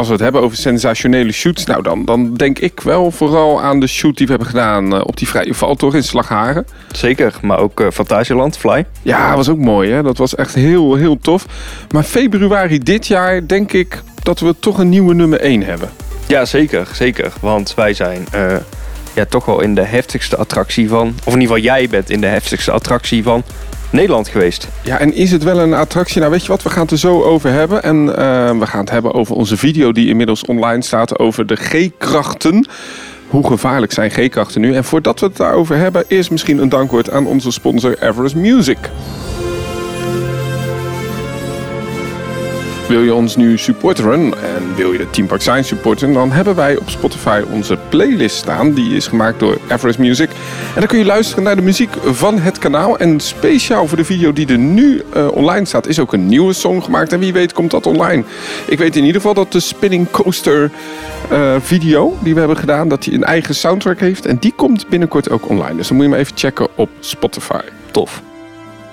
als we het hebben over sensationele shoots, nou dan, dan denk ik wel vooral aan de shoot die we hebben gedaan eh, op die vrije valtocht in Slagharen. Zeker, maar ook uh, Fantasieland, Fly. Ja, dat was ook mooi hè. Dat was echt heel, heel tof. Maar februari dit jaar denk ik dat we toch een nieuwe nummer 1 hebben. Ja, zeker, zeker. Want wij zijn uh, ja, toch wel in de heftigste attractie van... Of in ieder geval jij bent in de heftigste attractie van Nederland geweest. Ja, en is het wel een attractie? Nou, weet je wat, we gaan het er zo over hebben. En uh, we gaan het hebben over onze video die inmiddels online staat over de G-krachten. Hoe gevaarlijk zijn G-krachten nu? En voordat we het daarover hebben, eerst misschien een dankwoord aan onze sponsor Everest Music. Wil je ons nu supporteren en wil je de Team Park Science supporten, dan hebben wij op Spotify onze playlist staan. Die is gemaakt door Everest Music. En dan kun je luisteren naar de muziek van het kanaal. En speciaal voor de video die er nu uh, online staat, is ook een nieuwe song gemaakt. En wie weet komt dat online. Ik weet in ieder geval dat de Spinning Coaster uh, video die we hebben gedaan, dat die een eigen soundtrack heeft. En die komt binnenkort ook online. Dus dan moet je maar even checken op Spotify. Tof.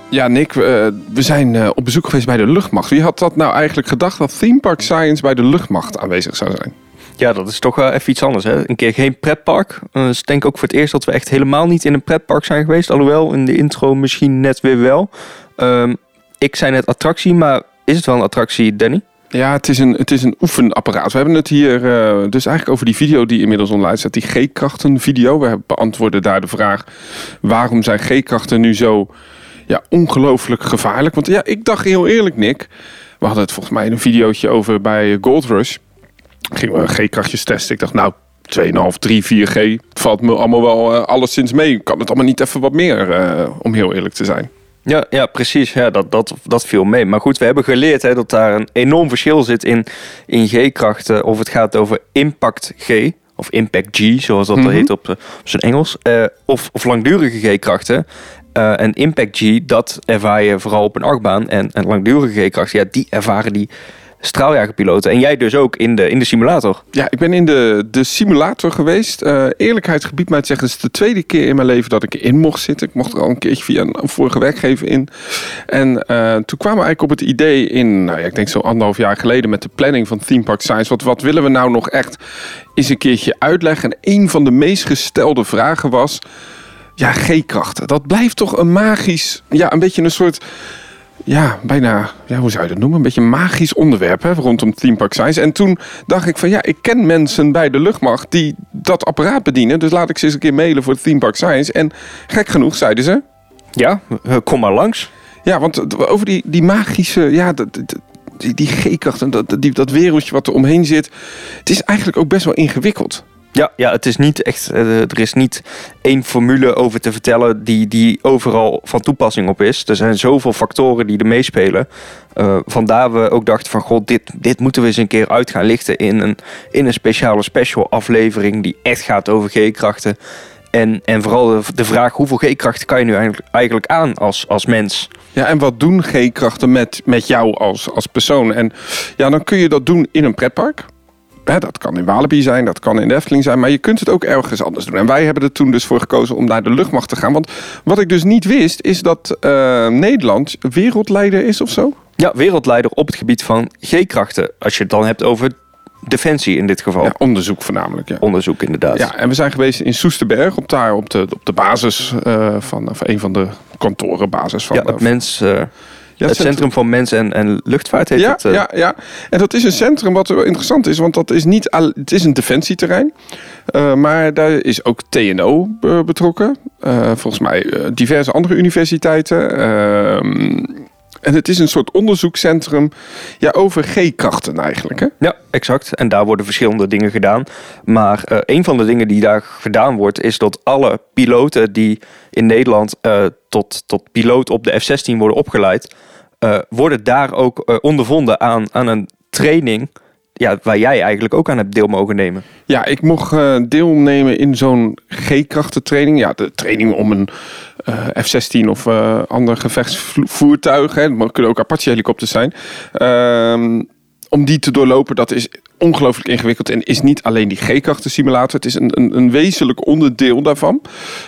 Ja, Nick, we zijn uh, op bezoek geweest bij de luchtmacht. Wie had dat nou eigenlijk gedacht dat Theme Park Science bij de luchtmacht aanwezig zou zijn? Ja, dat is toch wel even iets anders. Hè? Een keer geen pretpark. Dus ik denk ook voor het eerst dat we echt helemaal niet in een pretpark zijn geweest. Alhoewel, in de intro misschien net weer wel. Um, ik zei net attractie, maar is het wel een attractie, Danny? Ja, het is, een, het is een oefenapparaat. We hebben het hier uh, dus eigenlijk over die video die inmiddels online staat. Die G-krachten video. We beantwoorden daar de vraag... waarom zijn G-krachten nu zo ja, ongelooflijk gevaarlijk. Want ja, ik dacht heel eerlijk, Nick. We hadden het volgens mij in een videootje over bij Gold Rush. Gingen we G-krachtjes testen. Ik dacht, nou, 2,5, 3, 4G. Het valt me allemaal wel uh, alleszins mee. Kan het allemaal niet even wat meer, uh, om heel eerlijk te zijn. Ja, ja precies. Ja, dat, dat, dat viel mee. Maar goed, we hebben geleerd hè, dat daar een enorm verschil zit in, in G-krachten. Of het gaat over impact G of impact G, zoals dat mm -hmm. heet op, op zijn Engels. Uh, of, of langdurige G-krachten. Uh, en Impact G, dat ervaar je vooral op een achtbaan. En, en langdurige G-krachten, ja, die ervaren die straaljagerpiloten. En jij dus ook in de, in de simulator. Ja, ik ben in de, de simulator geweest. Uh, eerlijkheid gebied mij te zeggen, het is de tweede keer in mijn leven dat ik erin mocht zitten. Ik mocht er al een keertje via een, vorige werkgever in. En uh, toen kwamen we eigenlijk op het idee in, nou ja, ik denk zo anderhalf jaar geleden met de planning van Theme Park Science. Wat, wat willen we nou nog echt eens een keertje uitleggen? En een van de meest gestelde vragen was... Ja, G-krachten. Dat blijft toch een magisch, ja, een beetje een soort, ja, bijna, ja, hoe zou je dat noemen? Een beetje een magisch onderwerp hè, rondom Theme Park Science. En toen dacht ik van, ja, ik ken mensen bij de luchtmacht die dat apparaat bedienen. Dus laat ik ze eens een keer mailen voor Theme Park Science. En gek genoeg zeiden ze... Ja, kom maar langs. Ja, want over die, die magische, ja, dat, die, die G-kracht dat, die, dat wereldje wat er omheen zit. Het is eigenlijk ook best wel ingewikkeld. Ja, ja, het is niet echt. Uh, er is niet één formule over te vertellen die, die overal van toepassing op is. Er zijn zoveel factoren die er meespelen. Uh, vandaar we ook dachten van god, dit, dit moeten we eens een keer uit gaan lichten in een, in een speciale special aflevering die echt gaat over G-krachten. En, en vooral de, de vraag hoeveel G-krachten kan je nu eigenlijk, eigenlijk aan als, als mens? Ja, en wat doen G-krachten met, met jou als, als persoon? En ja, dan kun je dat doen in een pretpark. Hè, dat kan in Walibi zijn, dat kan in de Efteling zijn, maar je kunt het ook ergens anders doen. En wij hebben er toen dus voor gekozen om naar de luchtmacht te gaan. Want wat ik dus niet wist, is dat uh, Nederland wereldleider is of zo? Ja, wereldleider op het gebied van G-krachten. Als je het dan hebt over defensie in dit geval. Ja, onderzoek voornamelijk. Ja. Onderzoek inderdaad. Ja, en we zijn geweest in Soesterberg, op, daar, op, de, op de basis uh, van, van een van de kantorenbasis van. Ja, het mens. Uh, ja, het, Centrum van Mens en, en Luchtvaart heet ja, het. Uh... Ja, ja, en dat is een centrum wat wel interessant is, want dat is niet al, het is een defensieterrein, uh, maar daar is ook TNO betrokken. volgens mij diverse andere universiteiten. En het is een soort onderzoekscentrum ja, over G-krachten eigenlijk. Hè? Ja, exact. En daar worden verschillende dingen gedaan. Maar uh, een van de dingen die daar gedaan wordt, is dat alle piloten die in Nederland uh, tot, tot piloot op de F-16 worden opgeleid, uh, worden daar ook ondervonden aan, aan een training ja, waar jij eigenlijk ook aan hebt deel mogen nemen. Ja, ik mocht uh, deelnemen in zo'n G-krachtentraining. Ja, de training om een uh, F-16 of uh, ander gevechtsvoertuig. Dat kunnen ook Apache-helikopters zijn. Om die te doorlopen, dat is ongelooflijk ingewikkeld en is niet alleen die G-krachtensimulator. Het is een, een, een wezenlijk onderdeel daarvan.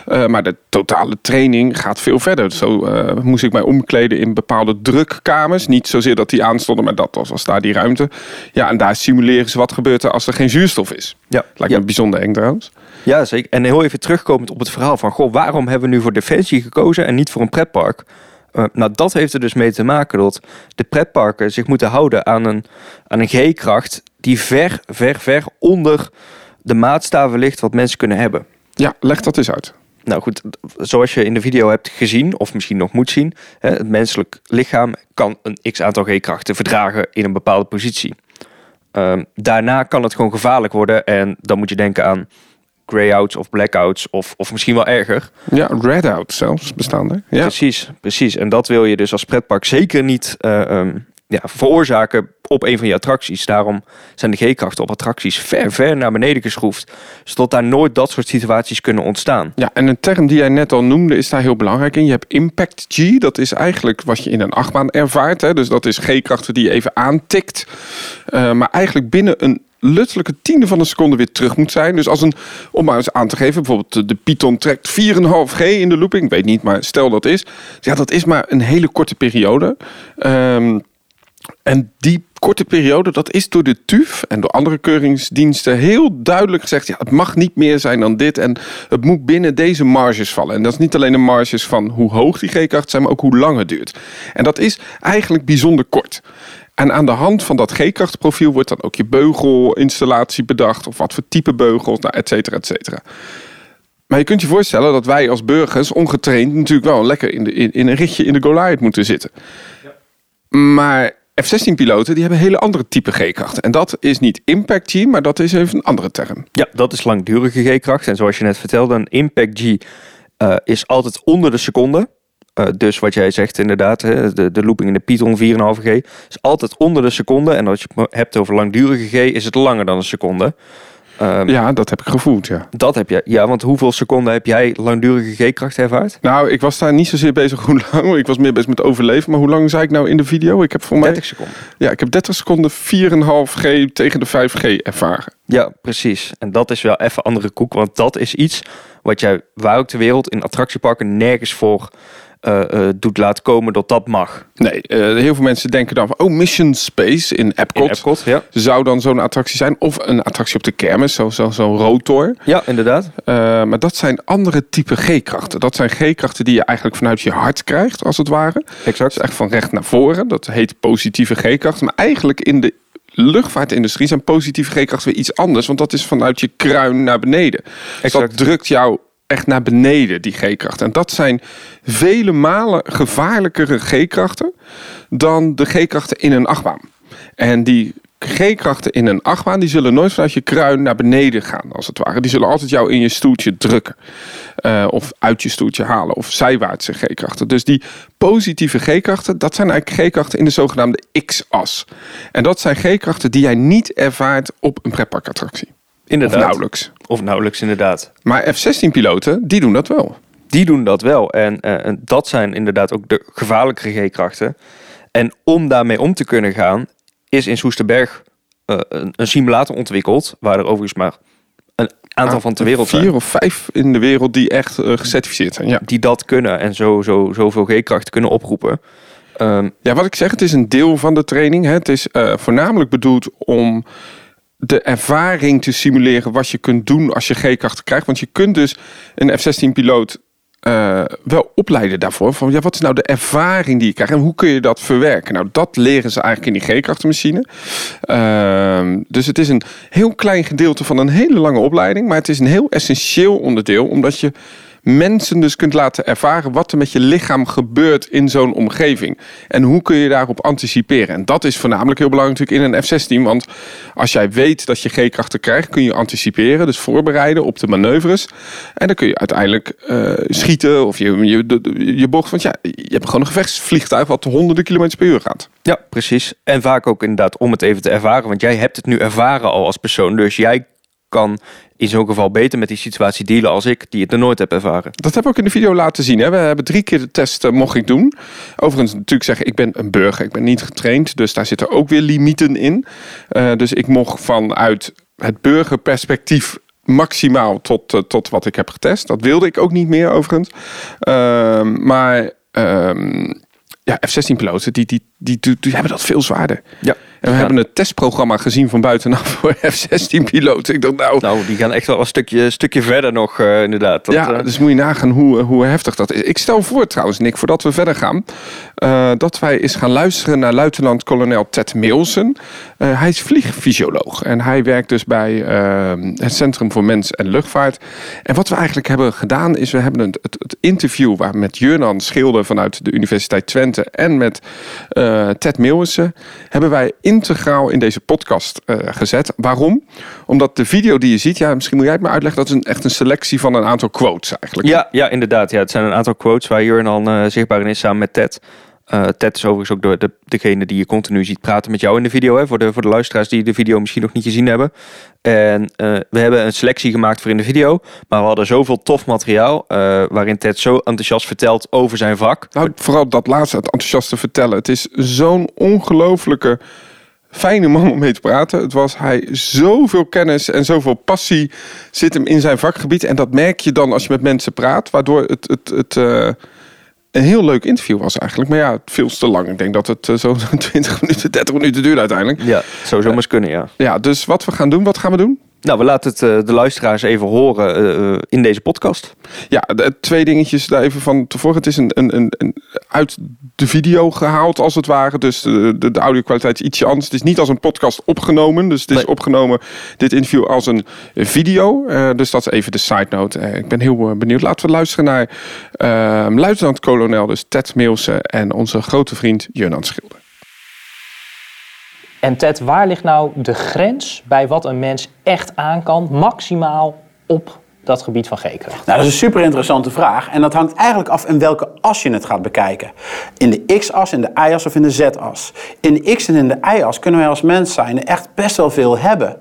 Uh, maar de totale training gaat veel verder. Zo uh, moest ik mij omkleden in bepaalde drukkamers. Niet zozeer dat die aanstonden, maar dat was, was daar die ruimte. Ja, en daar simuleren ze wat gebeurt er als er geen zuurstof is. Ja. Lijkt me bijzonder eng trouwens. Ja, zeker. En heel even terugkomend op het verhaal van... Goh, waarom hebben we nu voor Defensie gekozen en niet voor een pretpark? Uh, nou, dat heeft er dus mee te maken dat de pretparken zich moeten houden aan een, aan een G-kracht die ver, ver, ver onder de maatstaven ligt wat mensen kunnen hebben. Ja, leg dat eens uit. Nou goed, zoals je in de video hebt gezien, of misschien nog moet zien, het menselijk lichaam kan een x aantal G-krachten verdragen in een bepaalde positie. Um, daarna kan het gewoon gevaarlijk worden en dan moet je denken aan grayouts of blackouts of, of misschien wel erger. Ja, redout zelfs bestaan er. Ja. Precies, precies. En dat wil je dus als pretpark zeker niet uh, um, ja, veroorzaken op een van je attracties. Daarom zijn de G-krachten op attracties ver, ver naar beneden geschroefd. Zodat daar nooit dat soort situaties kunnen ontstaan. Ja, en een term die jij net al noemde is daar heel belangrijk in. Je hebt impact G, dat is eigenlijk wat je in een achtbaan ervaart. Hè? Dus dat is G-krachten die je even aantikt. Uh, maar eigenlijk binnen een luttelijke tiende van een seconde weer terug moet zijn. Dus als een, om maar eens aan te geven, bijvoorbeeld de Python trekt 4,5 G in de looping. Ik weet niet, maar stel dat is. Ja, dat is maar een hele korte periode. Um, en die korte periode, dat is door de TUF en door andere keuringsdiensten heel duidelijk gezegd. Ja, het mag niet meer zijn dan dit en het moet binnen deze marges vallen. En dat is niet alleen de marges van hoe hoog die G-kracht zijn, maar ook hoe lang het duurt. En dat is eigenlijk bijzonder kort. En aan de hand van dat G-krachtprofiel wordt dan ook je beugelinstallatie bedacht. Of wat voor type beugels, nou, et cetera, et cetera. Maar je kunt je voorstellen dat wij als burgers ongetraind natuurlijk wel lekker in, de, in, in een ritje in de Goliath moeten zitten. Ja. Maar F-16-piloten die hebben hele andere type G-krachten. En dat is niet impact G, maar dat is even een andere term. Ja, dat is langdurige G-kracht. En zoals je net vertelde, een impact G uh, is altijd onder de seconde. Uh, dus wat jij zegt inderdaad, hè, de, de looping in de Python 4,5G is altijd onder de seconde. En als je het hebt over langdurige G, is het langer dan een seconde. Um, ja, dat heb ik gevoeld, ja. Dat heb je. Ja, want hoeveel seconden heb jij langdurige G-kracht ervaard? Nou, ik was daar niet zozeer bezig hoe lang. Ik was meer bezig met overleven. Maar hoe lang zei ik nou in de video? Ik heb voor 30 seconden. Ja, ik heb 30 seconden 4,5 G tegen de 5G ervaren. Ja, precies. En dat is wel even andere koek. Want dat is iets wat jij waar ook ter wereld in attractieparken nergens voor uh, uh, doet laten komen dat dat mag. Nee, uh, heel veel mensen denken dan van, oh, Mission Space in Epcot, in Epcot ja. zou dan zo'n attractie zijn. Of een attractie op de kermis, zo'n zo, zo rotor. Ja, inderdaad. maar dat zijn andere type G-krachten. Dat zijn G-krachten die je eigenlijk vanuit je hart krijgt, als het ware. Exact. Dus echt van recht naar voren. Dat heet positieve G-krachten. Maar eigenlijk in de luchtvaartindustrie zijn positieve G-krachten weer iets anders. Want dat is vanuit je kruin naar beneden. Dus dat drukt jou echt naar beneden, die G-krachten. En dat zijn vele malen gevaarlijkere G-krachten dan de G-krachten in een achtbaan. En die G-krachten in een achtbaan, die zullen nooit vanuit je kruin naar beneden gaan, als het ware. Die zullen altijd jou in je stoeltje drukken. Uh, of uit je stoeltje halen. Of zijwaartse G-krachten. Dus die positieve G-krachten, dat zijn eigenlijk G-krachten in de zogenaamde X-as. En dat zijn G-krachten die jij niet ervaart op een pretparkattractie. Inderdaad. Of nauwelijks. Of nauwelijks, inderdaad. Maar F-16-piloten, die doen dat wel. Die doen dat wel. En, uh, en dat zijn inderdaad ook de gevaarlijke G-krachten. En om daarmee om te kunnen gaan, is in Soesterberg uh, een, een, simulator ontwikkeld. Waar er overigens maar een aantal ah, van ter wereld vier of vijf in de wereld die echt uh, gecertificeerd zijn. Ja. Die dat kunnen en zo, zo, zoveel G-krachten kunnen oproepen. Um, ja, wat ik zeg, het is een deel van de training. Hè. Het is voornamelijk bedoeld om de ervaring te simuleren wat je kunt doen als je G-krachten krijgt. Want je kunt dus een F-16-piloot uh, wel opleiden daarvoor. Van ja, wat is nou de ervaring die je krijgt en hoe kun je dat verwerken? Nou, dat leren ze eigenlijk in die G-krachtenmachine. Uh, dus het is een heel klein gedeelte van een hele lange opleiding, maar het is een heel essentieel onderdeel, omdat je mensen dus kunt laten ervaren wat er met je lichaam gebeurt in zo'n omgeving. En hoe kun je daarop anticiperen. En dat is voornamelijk heel belangrijk natuurlijk in een F-16. Want als jij weet dat je G-krachten krijgt, kun je anticiperen. Dus voorbereiden op de manoeuvres. En dan kun je uiteindelijk uh, schieten of je, je, je bocht. Want ja, je hebt gewoon een gevechtsvliegtuig wat honderden kilometers per uur gaat. Ja, precies. En vaak ook inderdaad om het even te ervaren. Want jij hebt het nu ervaren al als persoon. Dus jij kan in zo'n geval beter met die situatie dealen als ik, die het nog nooit heb ervaren. Dat heb ik ook in de video laten zien. Hè. We hebben drie keer de test uh, mocht ik doen. Overigens natuurlijk zeggen, ik ben een burger, ik ben niet getraind. Dus daar zitten ook weer limieten in. Uh, dus ik mocht vanuit het burgerperspectief maximaal tot, uh, tot wat ik heb getest. Dat wilde ik ook niet meer overigens. Ehm, maar um, ja, F-16-piloten, die, die, die, die, die, hebben dat veel zwaarder. Ja. En we hebben het testprogramma gezien van buitenaf voor F-16-piloten. Ik dacht, nou... Nou, die gaan echt wel een stukje, stukje verder nog, uh, inderdaad. Dat, ja, uh... dus moet je nagaan hoe, hoe heftig dat is. Ik stel voor trouwens, Nick, voordat we verder gaan... Uh, dat wij eens gaan luisteren naar luitenant-kolonel Ted Milson. hij is vliegfysioloog en hij werkt dus bij het Centrum voor Mens en Luchtvaart. En wat we eigenlijk hebben gedaan is, we hebben het, het, het interview... waar met Jurnan Schilder vanuit de Universiteit Twente en met Ted Milson... hebben wij integraal in deze podcast uh, gezet. Waarom? Omdat de video die je ziet, ja, misschien moet jij het maar uitleggen, dat is een, echt een selectie van een aantal quotes eigenlijk. Ja, ja inderdaad. Ja, het zijn een aantal quotes waar Jurgen al uh, zichtbaar in is samen met Ted. Uh, Ted is overigens ook de, de, degene die je continu ziet praten met jou in de video. Hè, voor, de, voor de luisteraars die de video misschien nog niet gezien hebben. En uh, we hebben een selectie gemaakt voor in de video. Maar we hadden zoveel tof materiaal. Uh, waarin Ted zo enthousiast vertelt over zijn vak. Nou, vooral dat laatste, het enthousiaste vertellen. Het is zo'n ongelofelijke fijne man om mee te praten. Het was hij zoveel kennis en zoveel passie zit hem in zijn vakgebied. En dat merk je dan als je met mensen praat. Waardoor het, het, het uh, een heel leuk interview was eigenlijk. Maar ja, veel te lang. Ik denk dat het uh, zo'n 20 minuten, 30 minuten duurde uiteindelijk. Ja, zou zo uh, kunnen, ja. Ja, dus wat we gaan doen, wat gaan we doen? Nou, we laten het uh, de luisteraars even horen uh, in deze podcast. Ja, de, twee dingetjes daar even van tevoren. Het is een, een, een, een, uit de video gehaald, als het ware. Dus de, de, de audio-kwaliteit is ietsje anders. Het is niet als een podcast opgenomen. Dus het is nee. opgenomen, dit interview, als een video. Uh, dus dat is even de side note. ik ben heel benieuwd. Laten we luisteren naar luitenant-kolonel, dus Ted Meelse en onze grote vriend Jurnan Schilder. En Ted, waar ligt nou de grens bij wat een mens echt aan kan, maximaal op dat gebied van G-kracht? Nou, dat is een super interessante vraag. En dat hangt eigenlijk af in welke as je het gaat bekijken. In de x-as, in de y-as of in de z-as. In de x en in de y-as kunnen wij als mens zijn echt best wel veel hebben.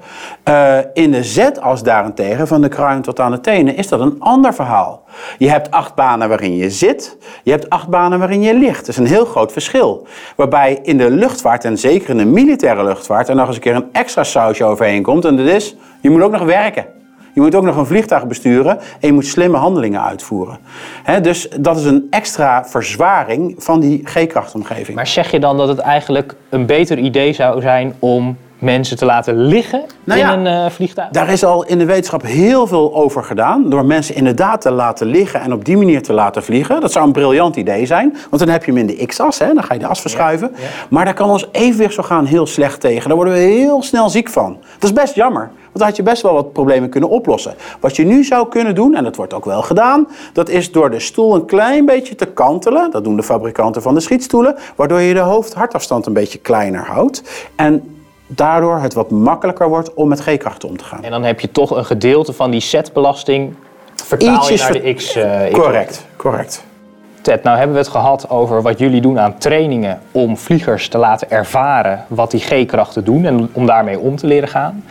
Uh, in de z-as daarentegen, van de kruin tot aan de tenen, is dat een ander verhaal. Je hebt acht banen waarin je zit, je hebt acht banen waarin je ligt. Dat is een heel groot verschil. Waarbij in de luchtvaart, en zeker in de militaire luchtvaart, er nog eens een keer een extra sausje overheen komt. En dat is, je moet ook nog werken. Je moet ook nog een vliegtuig besturen en je moet slimme handelingen uitvoeren. Dus dat is een extra verzwaring van die G-krachtomgeving. Maar zeg je dan dat het eigenlijk een beter idee zou zijn om mensen te laten liggen nou ja, in een uh, vliegtuig? Daar is al in de wetenschap heel veel over gedaan. Door mensen inderdaad te laten liggen en op die manier te laten vliegen. Dat zou een briljant idee zijn. Want dan heb je hem in de x-as, dan ga je de as verschuiven. Ja, ja. Maar daar kan ons evenwichtsorgaan heel slecht tegen. Daar worden we heel snel ziek van. Dat is best jammer. Want dan had je best wel wat problemen kunnen oplossen. Wat je nu zou kunnen doen, en dat wordt ook wel gedaan, dat is door de stoel een klein beetje te kantelen. Dat doen de fabrikanten van de schietstoelen. Waardoor je de hoofd-hartafstand een beetje kleiner houdt. En daardoor het wat makkelijker wordt om met G-krachten om te gaan. En dan heb je toch een gedeelte van die setbelasting vertaal je naar de X. Uh, correct, correct. Ted, nou hebben we het gehad over wat jullie doen aan trainingen om vliegers te laten ervaren wat die G-krachten doen en om daarmee om te leren gaan.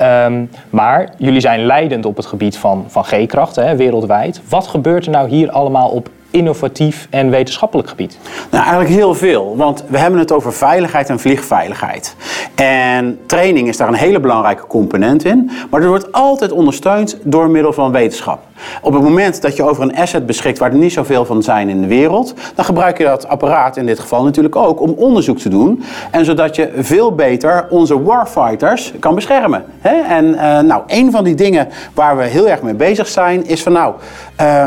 Um, maar jullie zijn leidend op het gebied van, van G-krachten wereldwijd. Wat gebeurt er nou hier allemaal op innovatief en wetenschappelijk gebied? Nou, eigenlijk heel veel. Want we hebben het over veiligheid en vliegveiligheid. En training is daar een hele belangrijke component in. Maar dat wordt altijd ondersteund door middel van wetenschap. Op het moment dat je over een asset beschikt waar er niet zoveel van zijn in de wereld, dan gebruik je dat apparaat in dit geval natuurlijk ook om onderzoek te doen. En zodat je veel beter onze warfighters kan beschermen. En uh, nou, een van die dingen waar we heel erg mee bezig zijn is van nou, uh,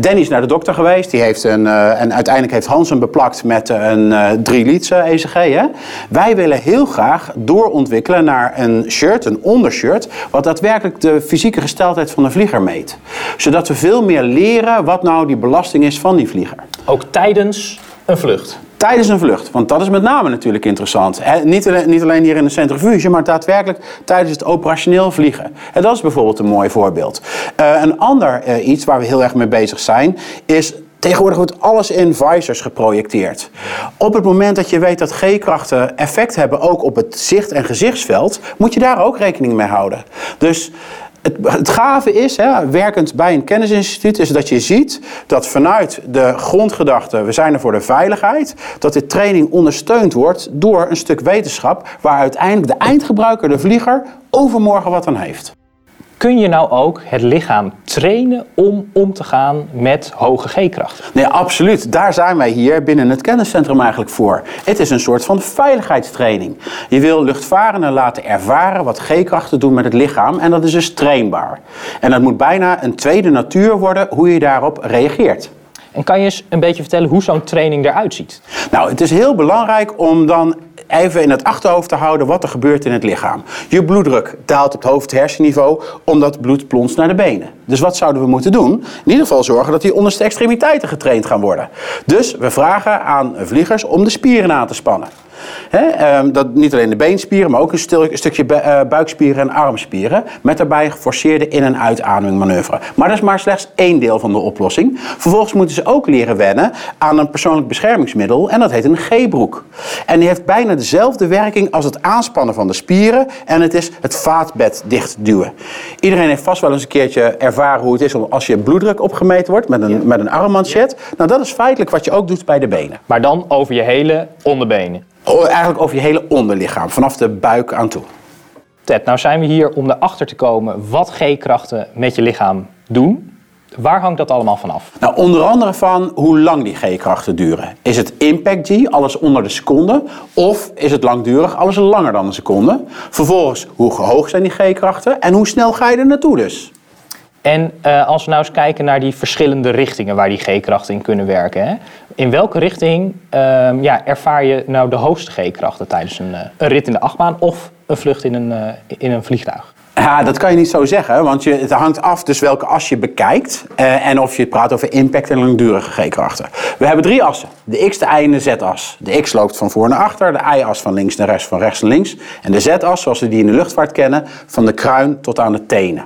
Danny is naar de dokter geweest. Die heeft een, uh, en uiteindelijk heeft Hans hem beplakt met een 3 liter ECG. Hè? Wij willen heel graag doorontwikkelen naar een shirt, een ondershirt, wat daadwerkelijk de fysieke gesteldheid van de vlieger meet zodat we veel meer leren wat nou die belasting is van die vlieger. Ook tijdens een vlucht? Tijdens een vlucht, want dat is met name natuurlijk interessant. He, niet, alleen, niet, alleen, hier in de centrifuge, maar daadwerkelijk tijdens het operationeel vliegen. En dat is bijvoorbeeld een mooi voorbeeld. Uh, een ander uh, iets waar we heel erg mee bezig zijn, is Tegenwoordig wordt alles in visors geprojecteerd. Op het moment dat je weet dat G-krachten effect hebben ook op het zicht- en gezichtsveld, moet je daar ook rekening mee houden. Dus het, gave is, hè, werkend bij een kennisinstituut, is dat je ziet dat vanuit de grondgedachte, we zijn er voor de veiligheid, dat dit training ondersteund wordt door een stuk wetenschap waar uiteindelijk de eindgebruiker, de vlieger, overmorgen wat aan heeft. Kun je nou ook het lichaam trainen om om te gaan met hoge G-krachten? Nee, absoluut. Daar zijn wij hier binnen het kenniscentrum eigenlijk voor. Het is een soort van veiligheidstraining. Je wil luchtvarenden laten ervaren wat G-krachten doen met het lichaam en dat is dus trainbaar. En dat moet bijna een tweede natuur worden hoe je daarop reageert. En kan je eens een beetje vertellen hoe zo'n training eruit ziet? Nou, het is heel belangrijk om dan even in het achterhoofd te houden wat er gebeurt in het lichaam. Je bloeddruk daalt op het hoofd-hersenniveau omdat bloed plonst naar de benen. Dus wat zouden we moeten doen? In ieder geval zorgen dat die onderste extremiteiten getraind gaan worden. Dus we vragen aan vliegers om de spieren aan te spannen. He, dat, niet alleen de beenspieren, maar ook een, stukje uh, buikspieren en armspieren. Met daarbij geforceerde in- en uitademing manoeuvre. Maar dat is maar slechts één deel van de oplossing. Vervolgens moeten ze ook leren wennen aan een persoonlijk beschermingsmiddel. En dat heet een G-broek. En die heeft bijna dezelfde werking als het aanspannen van de spieren. En het is het vaatbed dichtduwen. Iedereen heeft vast wel eens een keertje ervaren hoe het is als je bloeddruk opgemeten wordt met een, ja. met een armmanchet. Nou, dat is feitelijk wat je ook doet bij de benen. Maar dan over je hele onderbenen. Eigenlijk over je hele onderlichaam, vanaf de buik aan toe. Ted, nou zijn we hier om erachter te komen wat G-krachten met je lichaam doen. Waar hangt dat allemaal vanaf? Nou, onder andere van hoe lang die G-krachten duren. Is het impact G, alles onder de seconde? Of is het langdurig, alles langer dan een seconde? Vervolgens, hoe hoog zijn die G-krachten en hoe snel ga je er naartoe dus? En uh, als we nou eens kijken naar die verschillende richtingen waar die G-krachten in kunnen werken. Hè? In welke richting uh, ja, ervaar je nou de hoogste G-krachten tijdens een, uh, een, rit in de achtbaan of een vlucht in een, in een vliegtuig? Ja, dat kan je niet zo zeggen, want je, het hangt af dus welke as je bekijkt en of je praat over impact en langdurige G-krachten. We hebben drie assen. De X, de Y en de Z-as. De X loopt van voor naar achter, de Y-as van links naar rechts, van rechts naar links. En de Z-as, zoals we die in de luchtvaart kennen, van de kruin tot aan de tenen.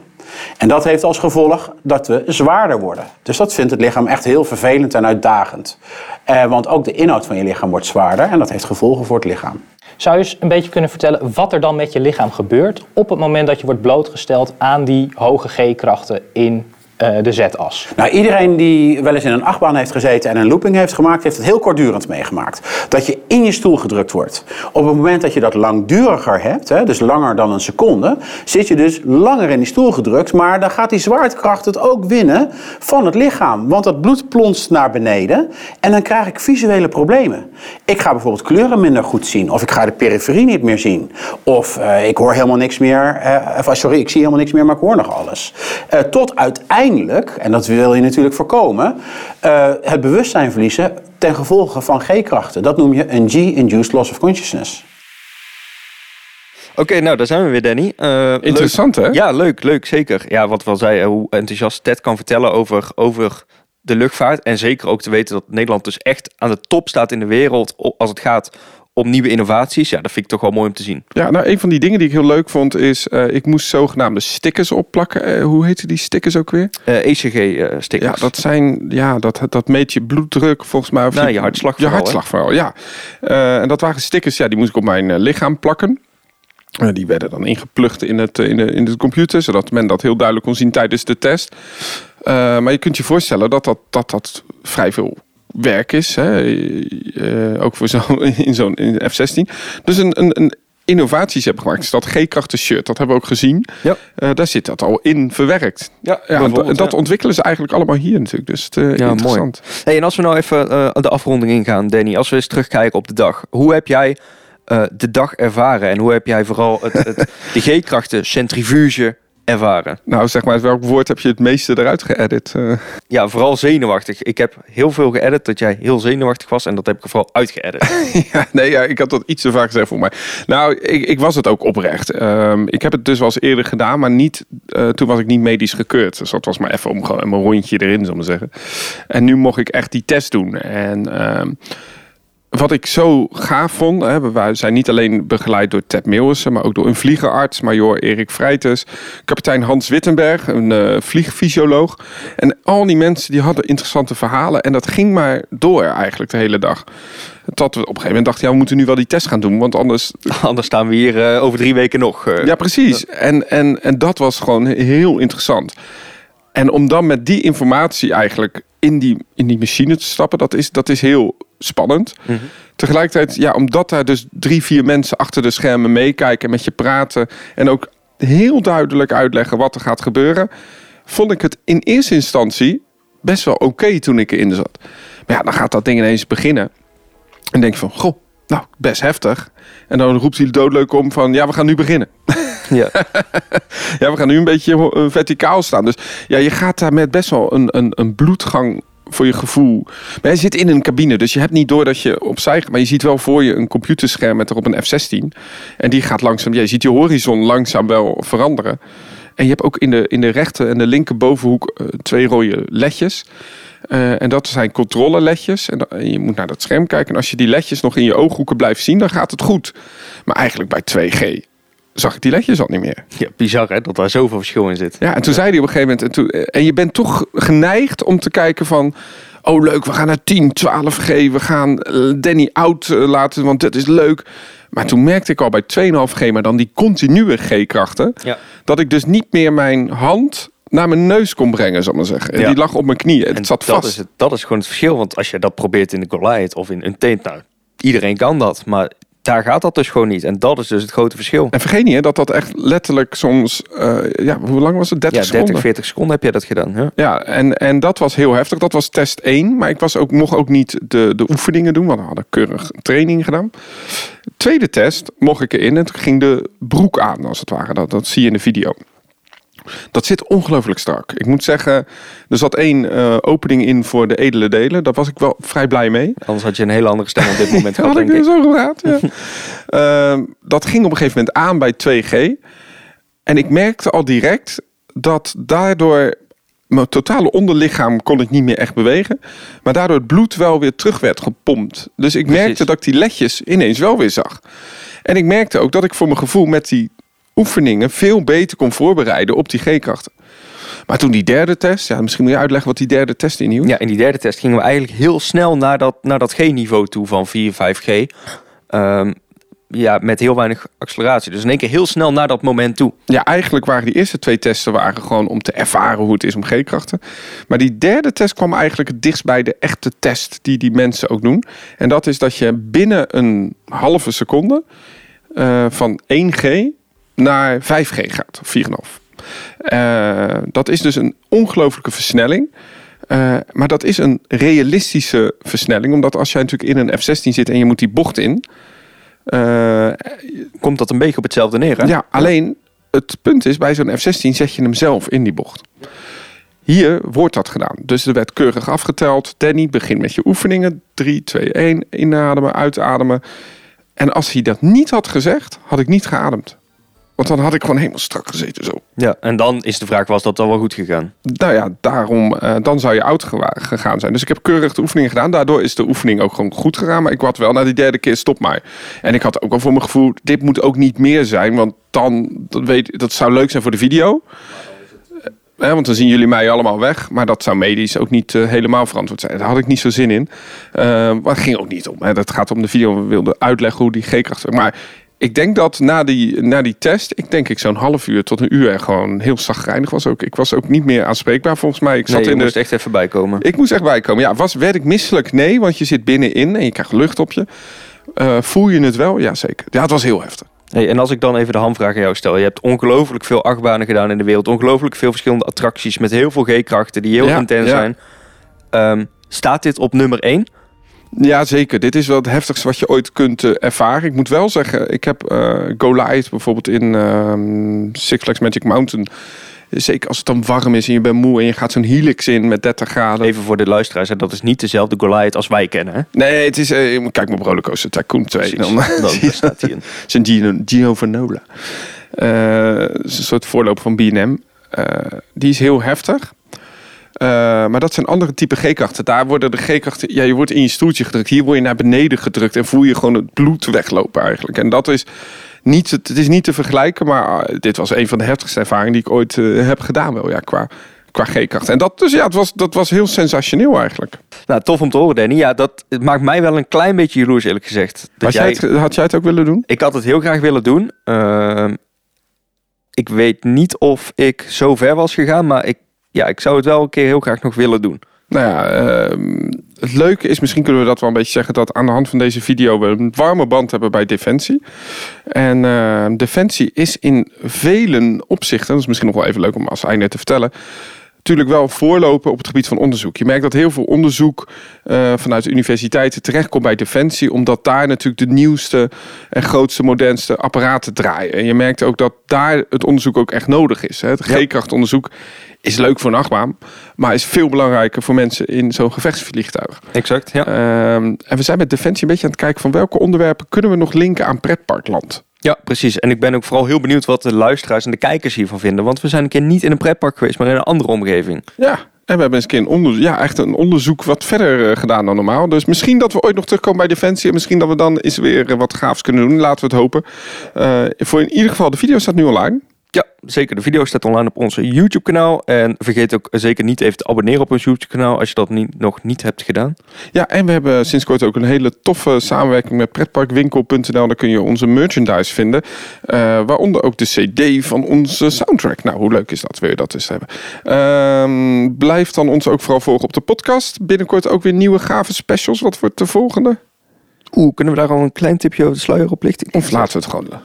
En dat heeft als gevolg dat we zwaarder worden. Dus dat vindt het lichaam echt heel vervelend en uitdagend. Eh, want ook de inhoud van je lichaam wordt zwaarder en dat heeft gevolgen voor het lichaam. Zou je eens een beetje kunnen vertellen wat er dan met je lichaam gebeurt op het moment dat je wordt blootgesteld aan die hoge G-krachten in de Z-as? Nou, iedereen die wel eens in een achtbaan heeft gezeten en een looping heeft gemaakt, heeft het heel kortdurend meegemaakt. Dat je in je stoel gedrukt wordt. Op het moment dat je dat langduriger hebt, hè, dus langer dan een seconde, zit je dus langer in die stoel gedrukt, maar dan gaat die zwaartekracht het ook winnen van het lichaam. Want het bloed plonst naar beneden en dan krijg ik visuele problemen. Ik ga bijvoorbeeld kleuren minder goed zien, of ik ga de periferie niet meer zien, of uh, ik hoor helemaal niks meer, uh, sorry, ik zie helemaal niks meer, maar ik hoor nog alles. Tot uiteindelijk, en dat wil je natuurlijk voorkomen, uh, het bewustzijn verliezen ten gevolge van G-krachten. Dat noem je een G-induced loss of consciousness. Oké, okay, nou daar zijn we weer, Danny. Uh, Interessant, leuk. hè? Ja, leuk, leuk, zeker. Ja, wat we al zeiden, hoe enthousiast Ted kan vertellen over, over de luchtvaart. En zeker ook te weten dat Nederland dus echt aan de top staat in de wereld als het gaat om nieuwe innovaties. Ja, dat vind ik toch wel mooi om te zien. Ja, nou, een van die dingen die ik heel leuk vond is, uh, ik moest zogenaamde stickers opplakken. Uh, hoe heette die stickers ook weer? Uh, ECG-stickers. Ja, dat zijn, ja, dat, dat meet je bloeddruk volgens mij. Of nou, je, je hartslag Je hartslag vooral, ja. en dat waren stickers, ja, die moest ik op mijn lichaam plakken. die werden dan ingeplucht in het, in, de, in de computer, zodat men dat heel duidelijk kon zien tijdens de test. maar je kunt je voorstellen dat dat, dat, dat vrij veel werk is. Hè? Uh, ook voor zo, in zo'n F-16. Dus een, een, een innovaties hebben gemaakt. Dus dat G-krachten shirt, dat hebben we ook gezien. Ja. Uh, daar zit dat al in verwerkt. Ja, ja en dat, dat ja. ontwikkelen ze eigenlijk allemaal hier natuurlijk. Dus het, uh, ja, interessant. Mooi. Hey, en als we nou even uh, de afronding ingaan, Danny. Als we eens terugkijken op de dag. Hoe heb jij de dag ervaren? En hoe heb jij vooral het, het, de G-krachten centrifuge ervaren? Nou, zeg maar, welk woord heb je het meeste eruit geëdit? Uh... Ja, vooral zenuwachtig. Ik heb heel veel geëdit dat jij heel zenuwachtig was en dat heb ik vooral uitgeëdit. ja, nee, ja, ik had dat iets te vaak gezegd voor mij. Nou, ik, ik was het ook oprecht. Um, ik heb het dus wel eens eerder gedaan, maar niet, uh, toen was ik niet medisch gekeurd. Dus dat was maar even om gewoon mijn rondje erin, zullen we zeggen. En nu mocht ik echt die test doen. En... Um, wat ik zo gaaf vond, hè, we zijn niet alleen begeleid door Ted Meeuwissen, maar ook door een vliegerarts, major Erik Vrijtes, kapitein Hans Wittenberg, een uh, vliegfysioloog. En al die mensen die hadden interessante verhalen en dat ging maar door eigenlijk de hele dag. Tot we op een gegeven moment dachten, ja, we moeten nu wel die test gaan doen, want anders... Anders staan we hier uh, over drie weken nog. Uh. Ja, precies. En, en, en dat was gewoon heel interessant. En om dan met die informatie eigenlijk in die, in die machine te stappen, dat is, dat is heel spannend. Mm -hmm. Tegelijkertijd, ja, omdat daar dus drie, vier mensen achter de schermen meekijken, met je praten en ook heel duidelijk uitleggen wat er gaat gebeuren, vond ik het in eerste instantie best wel oké toen ik erin zat. Maar ja, dan gaat dat ding ineens beginnen. En denk je van, goh, nou, best heftig. En dan roept hij doodleuk om van, ja, we gaan nu beginnen. Ja. ja, we gaan nu een beetje verticaal staan. Dus ja, je gaat daar met best wel een, een, een bloedgang voor je gevoel. Maar je zit in een cabine, dus je hebt niet door dat je opzij. Maar je ziet wel voor je een computerscherm met erop een F-16. En die gaat langzaam, je ziet je horizon langzaam wel veranderen. En je hebt ook in de, in de rechter en de linker bovenhoek uh, twee rode ledjes. Uh, en dat zijn controleledjes. En, en je moet naar dat scherm kijken. En als je die ledjes nog in je ooghoeken blijft zien, dan gaat het goed. Maar eigenlijk bij 2G zag ik die ledjes al niet meer. Ja, bizar hè, dat daar zoveel verschil in zit. Ja, en toen zei hij op een gegeven moment... En, toen, en je bent toch geneigd om te kijken van... Oh leuk, we gaan naar 10, 12G. We gaan Danny out laten, want dat is leuk. Maar toen merkte ik al bij 2,5G, maar dan die continue G-krachten... Ja. dat ik dus niet meer mijn hand naar mijn neus kon brengen, zal ik maar zeggen. En Ja. die lag op mijn knieën. Het En zat dat vast. is, het, dat is gewoon het verschil. Want als je dat probeert in de Goliath of in een tent, nou, iedereen kan dat. Maar daar gaat dat dus gewoon niet. En dat is dus het grote verschil. En vergeet niet hè, dat dat echt letterlijk soms... eh, ja, hoe lang was het? 30 Ja, seconden? 30, 40 seconden heb je dat gedaan. Ja. Ja, en, en dat was heel heftig. Dat was test 1. Maar ik was ook, mocht ook niet de, de oefeningen doen, want we hadden keurig training gedaan. Tweede test mocht ik erin en toen ging de broek aan, als het ware. Dat, dat zie je in de video. Dat zit ongelooflijk strak. Ik moet zeggen, er zat één eh, opening in voor de edele delen. Daar was ik wel vrij blij mee. Anders had je een hele andere stem op dit moment gehad, had ik denk weer ik. zo gehad. Ja. Ehm, dat ging op een gegeven moment aan bij 2G. En ik merkte al direct dat daardoor mijn totale onderlichaam kon ik niet meer echt bewegen. Maar daardoor het bloed wel weer terug werd gepompt. Dus ik Precies. merkte dat ik die ledjes ineens wel weer zag. En ik merkte ook dat ik voor mijn gevoel met die oefeningen veel beter kon voorbereiden op die G-krachten. Maar toen die derde test, ja, misschien moet je uitleggen wat die derde test inhield. Ja, in die derde test gingen we eigenlijk heel snel naar dat, naar dat G-niveau toe van 4, 5G. Ehm, ja, met heel weinig acceleratie. Dus in één keer heel snel naar dat moment toe. Ja, eigenlijk waren die eerste twee testen waren gewoon om te ervaren hoe het is om G-krachten. Maar die derde test kwam eigenlijk het dichtst bij de echte test die die mensen ook doen. En dat is dat je binnen een halve seconde eh, van 1G naar 5G gaat, of 4,5. Eh, dat is dus een ongelooflijke versnelling. Eh, maar dat is een realistische versnelling. Omdat als jij natuurlijk in een F-16 zit en je moet die bocht in... eh, Komt dat een beetje op hetzelfde neer, hè? ja, alleen het punt is, bij zo'n F-16 zet je hem zelf in die bocht. Hier wordt dat gedaan. Dus er werd keurig afgeteld. Danny, begin met je oefeningen. 3, 2, 1. Inademen, uitademen. En als hij dat niet had gezegd, had ik niet geademd. Want dan had ik gewoon helemaal strak gezeten zo. Ja, en dan is de vraag, was dat dan wel goed gegaan? Nou ja, daarom, eh, dan zou je oud gegaan zijn. Dus ik heb keurig de oefeningen gedaan. Daardoor is de oefening ook gewoon goed gegaan. Maar ik had wel na die derde keer, stop maar. En ik had ook wel voor mijn gevoel, dit moet ook niet meer zijn. Want dan, dat, weet, dat zou leuk zijn voor de video. Eh, want dan zien jullie mij allemaal weg. Maar dat zou medisch ook niet eh, helemaal verantwoord zijn. Daar had ik niet zo zin in. Eh, maar het ging ook niet om. Hè. Dat gaat om de video. We wilden uitleggen hoe die G-kracht... Maar ik denk dat na die, na die test... Ik denk ik zo'n half uur tot een uur gewoon heel zagrijnig was. Ook. Ik was ook niet meer aanspreekbaar volgens mij. Ik zat Nee, je in de, moest echt even bijkomen. ik moest echt bijkomen. Ja, was, werd ik misselijk? Nee, want je zit binnenin en je krijgt lucht op je. Eh, voel je het wel? Ja, zeker. Ja, het was heel heftig. Hey, en als ik dan even de hamvraag aan jou stel. Je hebt ongelooflijk veel achtbanen gedaan in de wereld. Ongelooflijk veel verschillende attracties met heel veel G-krachten die heel Ja, intens ja. zijn. Ehm, staat dit op nummer 1? Ja, zeker. Dit is wel het heftigste wat je ooit kunt eh, ervaren. Ik moet wel zeggen, ik heb eh Goliath bijvoorbeeld in ehm, Six Flags Magic Mountain. Zeker als het dan warm is en je bent moe en je gaat zo'n helix in met 30 graden. Even voor de luisteraars, hè, dat is niet dezelfde Goliath als wij kennen. Hè? Nee, het is... eh, kijk maar op Rollercoaster Tycoon 2. Precies. Dan, Dan staat hij in. zijn Gino, Gino Vanola. Is een soort voorloper van B&M. Die is heel heftig. Eh, maar dat zijn andere type G-krachten. Daar worden de G-krachten, ja, je wordt in je stoeltje gedrukt. Hier word je naar beneden gedrukt en voel je gewoon het bloed weglopen eigenlijk. En dat is niet, het is niet te vergelijken, maar uh, dit was een van de heftigste ervaringen die ik ooit uh, heb gedaan wel, ja, qua, qua G-kracht. En dat, dus ja, het was, dat was heel sensationeel eigenlijk. Nou, tof om te horen, Danny. Ja, dat maakt mij wel een klein beetje jaloers, eerlijk gezegd. Dat had, jij, het, had jij het ook willen doen? Ik had het heel graag willen doen. Uh, ik weet niet of ik zo ver was gegaan, maar ik, ja, ik zou het wel een keer heel graag nog willen doen. Nou ja, uh, het leuke is, misschien kunnen we dat wel een beetje zeggen, dat aan de hand van deze video we een warme band hebben bij Defensie. En uh, Defensie is in vele opzichten, dat is misschien nog wel even leuk om als einde te vertellen, natuurlijk wel voorlopen op het gebied van onderzoek. Je merkt dat heel veel onderzoek uh, vanuit de universiteiten terechtkomt bij Defensie, omdat daar natuurlijk de nieuwste en grootste, modernste apparaten draaien. En je merkt ook dat daar het onderzoek ook echt nodig is. Hè. Het G-krachtonderzoek is leuk voor een achtbaan, maar is veel belangrijker voor mensen in zo'n gevechtsvliegtuig. Exact, ja. Um, en we zijn met Defensie een beetje aan het kijken van welke onderwerpen kunnen we nog linken aan pretparkland. Ja, precies. En ik ben ook vooral heel benieuwd wat de luisteraars en de kijkers hiervan vinden. Want we zijn een keer niet in een pretpark geweest, maar in een andere omgeving. Ja, en we hebben eens een keer een onderzoek, ja, echt een onderzoek wat verder uh, gedaan dan normaal. Dus misschien dat we ooit nog terugkomen bij Defensie. En misschien dat we dan eens weer uh, wat gaafs kunnen doen. Laten we het hopen. Uh, voor in ieder geval, de video staat nu online. Ja, zeker. De video staat online op onze YouTube-kanaal. En vergeet ook zeker niet even te abonneren op ons YouTube-kanaal als je dat niet, nog niet hebt gedaan. Ja, en we hebben sinds kort ook een hele toffe samenwerking met pretparkwinkel.nl. Daar kun je onze merchandise vinden. Uh, waaronder ook de CD van onze soundtrack. Nou, hoe leuk is dat? Wil je dat eens hebben? Uh, blijf dan ons ook vooral volgen op de podcast. Binnenkort ook weer nieuwe gave specials. Wat wordt de volgende? Oeh, kunnen we daar al een klein tipje over de sluier op lichten? Of laten we het gewoon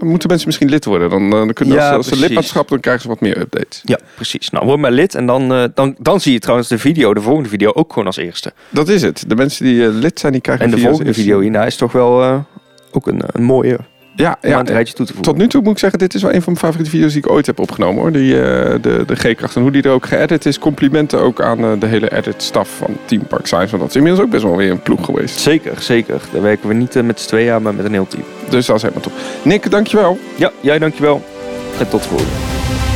dan moeten mensen misschien lid worden. Dan, dan kunnen ja, als, als ze lidmaatschap, dan krijgen ze wat meer updates. Ja, precies. Nou, word maar lid en dan, uh, dan, dan zie je trouwens de video, de volgende video, ook gewoon als eerste. Dat is het. De mensen die uh, lid zijn, die krijgen En de volgende video hierna is toch wel ook een, een mooie ja, ja toe te tot nu toe moet ik zeggen, dit is wel een van mijn favoriete video's die ik ooit heb opgenomen hoor. Die, uh, de, de G-kracht en hoe die er ook geëdit is. Complimenten ook aan uh, de hele edit staf van Team Park Science. Want dat is inmiddels ook best wel weer een ploeg geweest. Zeker, zeker. Daar werken we niet uh, met z'n tweeën aan, maar met een heel team. Dus dat is helemaal top. Nick, dankjewel. Ja, jij dankjewel. En tot de volgende.